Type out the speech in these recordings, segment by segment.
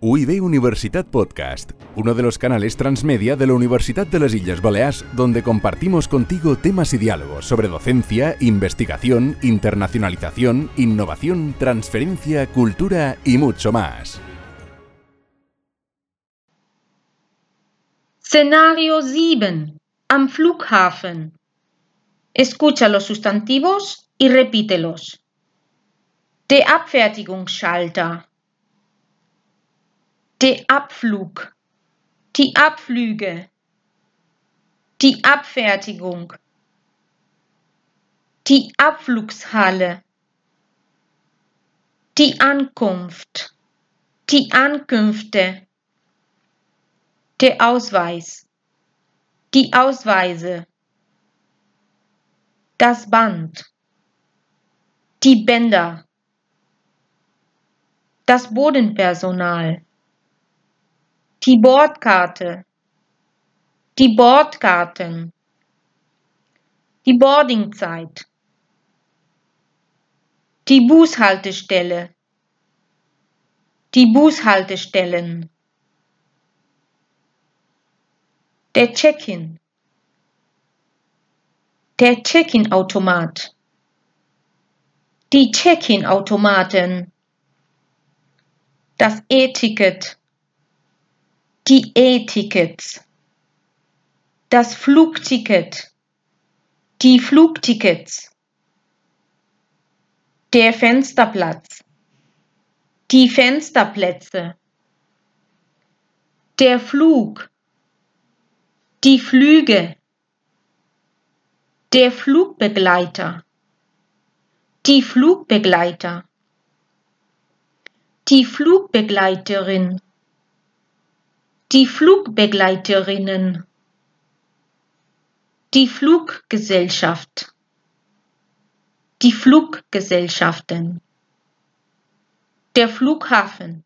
UIB Universitat Podcast, uno de los canales transmedia de la Universidad de las Islas Baleares, donde compartimos contigo temas y diálogos sobre docencia, investigación, internacionalización, innovación, transferencia, cultura y mucho más. Szenario 7. Am Flughafen. Escucha los sustantivos y repítelos. Der Abfertigungsschalter. Der Abflug. Die Abflüge. Die Abfertigung. Die Abflugshalle. Die Ankunft. Die Ankünfte. Der Ausweis. Die Ausweise. Das Band. Die Bänder. Das Bodenpersonal. Die Bordkarte. Die Bordkarten. Die Boardingzeit. Die Bushaltestelle. Die Bushaltestellen. Der Check-in. Der Check-in-Automat. Die Check-in-Automaten. Das E-Ticket. Die E-Tickets. Das Flugticket. Die Flugtickets. Der Fensterplatz. Die Fensterplätze. Der Flug. Die Flüge. Der Flugbegleiter. Die Flugbegleiter. Die Flugbegleiterin. Die Flugbegleiterinnen. Die Fluggesellschaft. Die Fluggesellschaften. Der Flughafen.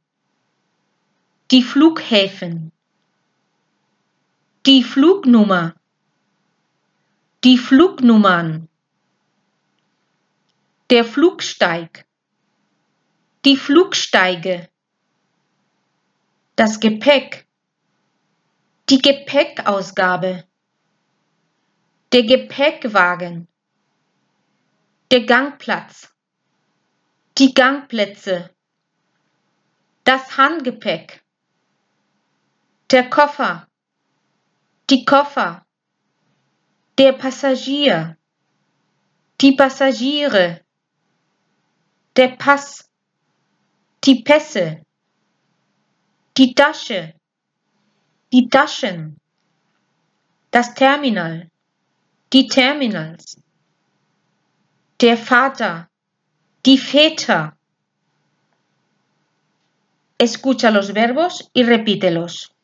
Die Flughäfen. Die Flugnummer. Die Flugnummern. Der Flugsteig. Die Flugsteige. Das Gepäck. Die Gepäckausgabe. Der Gepäckwagen. Der Gangplatz. Die Gangplätze. Das Handgepäck. Der Koffer. Die Koffer. Der Passagier. Die Passagiere. Der Pass. Die Pässe. Die Tasche. Die Taschen. Das Terminal. Die Terminals. Der Vater. Die Väter. Escucha los verbos y repítelos.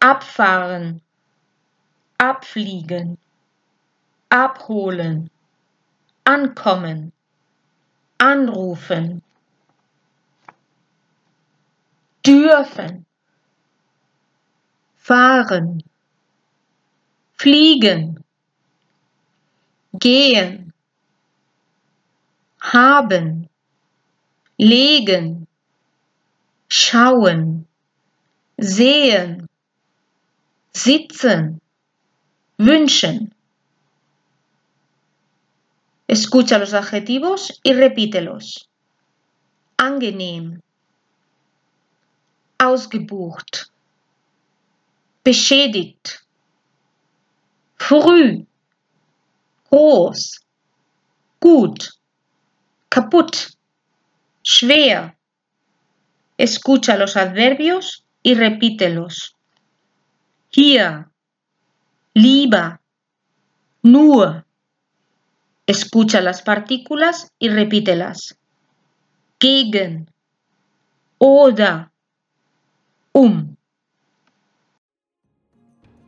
Abfahren. Abfliegen. Abholen. Ankommen. Anrufen. Dürfen. Fahren. Fliegen. Gehen. Haben. Legen. Schauen. Sehen. Sitzen. Wünschen. Escucha los adjetivos y repítelos. Angenehm. Ausgebucht. Beschädigt. Früh. Groß. Gut. Kaputt. Schwer. Escucha los adverbios y repítelos. Hier. Lieber. Nur. Escucha las partículas y repítelas. Gegen. Oder. Um.